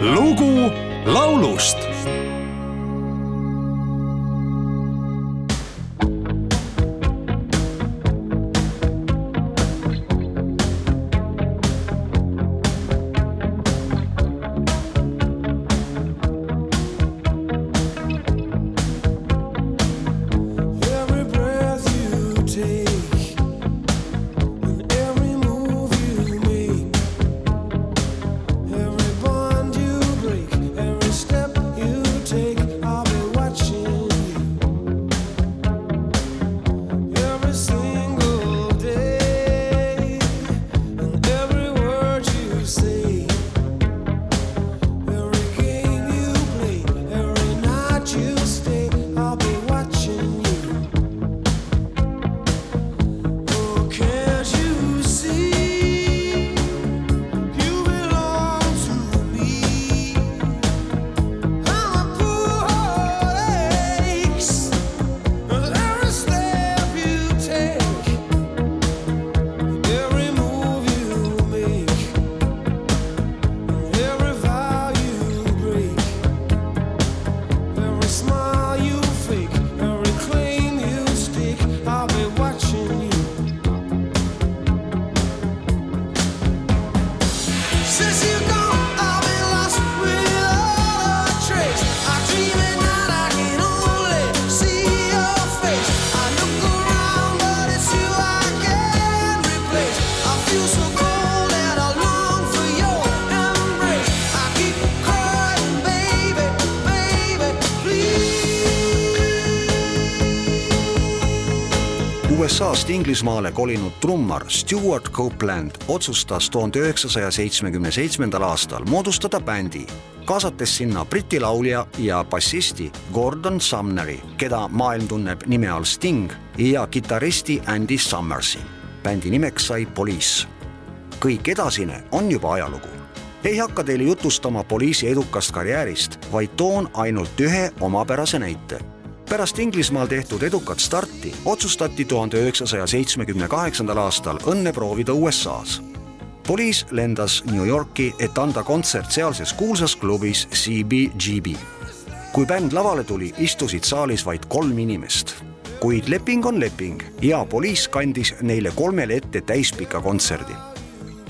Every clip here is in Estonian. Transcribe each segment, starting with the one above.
lugu laulust USA-st Inglismaale kolinud trummar Stewart Copeland otsustas tuhande üheksasaja seitsmekümne seitsmendal aastal moodustada bändi, kaasates sinna Briti laulja ja bassisti Gordon Sumneri, keda maailm tunneb nime all Sting ja kitarristi Andy Summersi. bändi nimeks sai Police. kõik edasine on juba ajalugu. ei hakka teile jutustama Police'i edukast karjäärist, vaid toon ainult ühe omapärase näite pärast Inglismaal tehtud edukat starti otsustati tuhande üheksasaja seitsmekümne kaheksandal aastal õnne proovida USA-s. Police lendas New Yorki, et anda kontsert sealses kuulsas klubis CBGB. kui bänd lavale tuli, istusid saalis vaid kolm inimest, kuid leping on leping ja Police kandis neile kolmele ette täispika kontserdi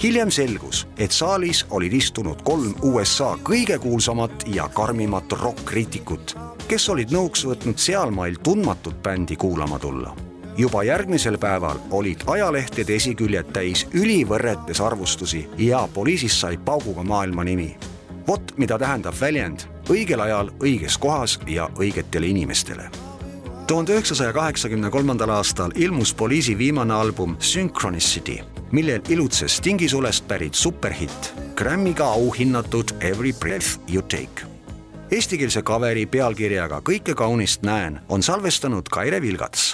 hiljem selgus, et saalis olid istunud kolm USA kõige kuulsamat ja karmimat rokk-kriitikut, kes olid nõuks võtnud sealmail tundmatut bändi kuulama tulla. juba järgmisel päeval olid ajalehtede esiküljed täis ülivõrretes arvustusi ja Police'ist sai pauguga maailma nimi. vot mida tähendab väljend õigel ajal õiges kohas ja õigetele inimestele tuhande üheksasaja kaheksakümne kolmandal aastal ilmus Police'i viimane album Synchronicity, millel ilutses Stingi sulest pärit superhitt, Grammy'ga auhinnatud Every breath you take. Eestikeelse kaveri pealkirjaga Kõike kaunist näen on salvestanud Kaire Vilgats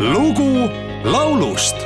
lugu laulust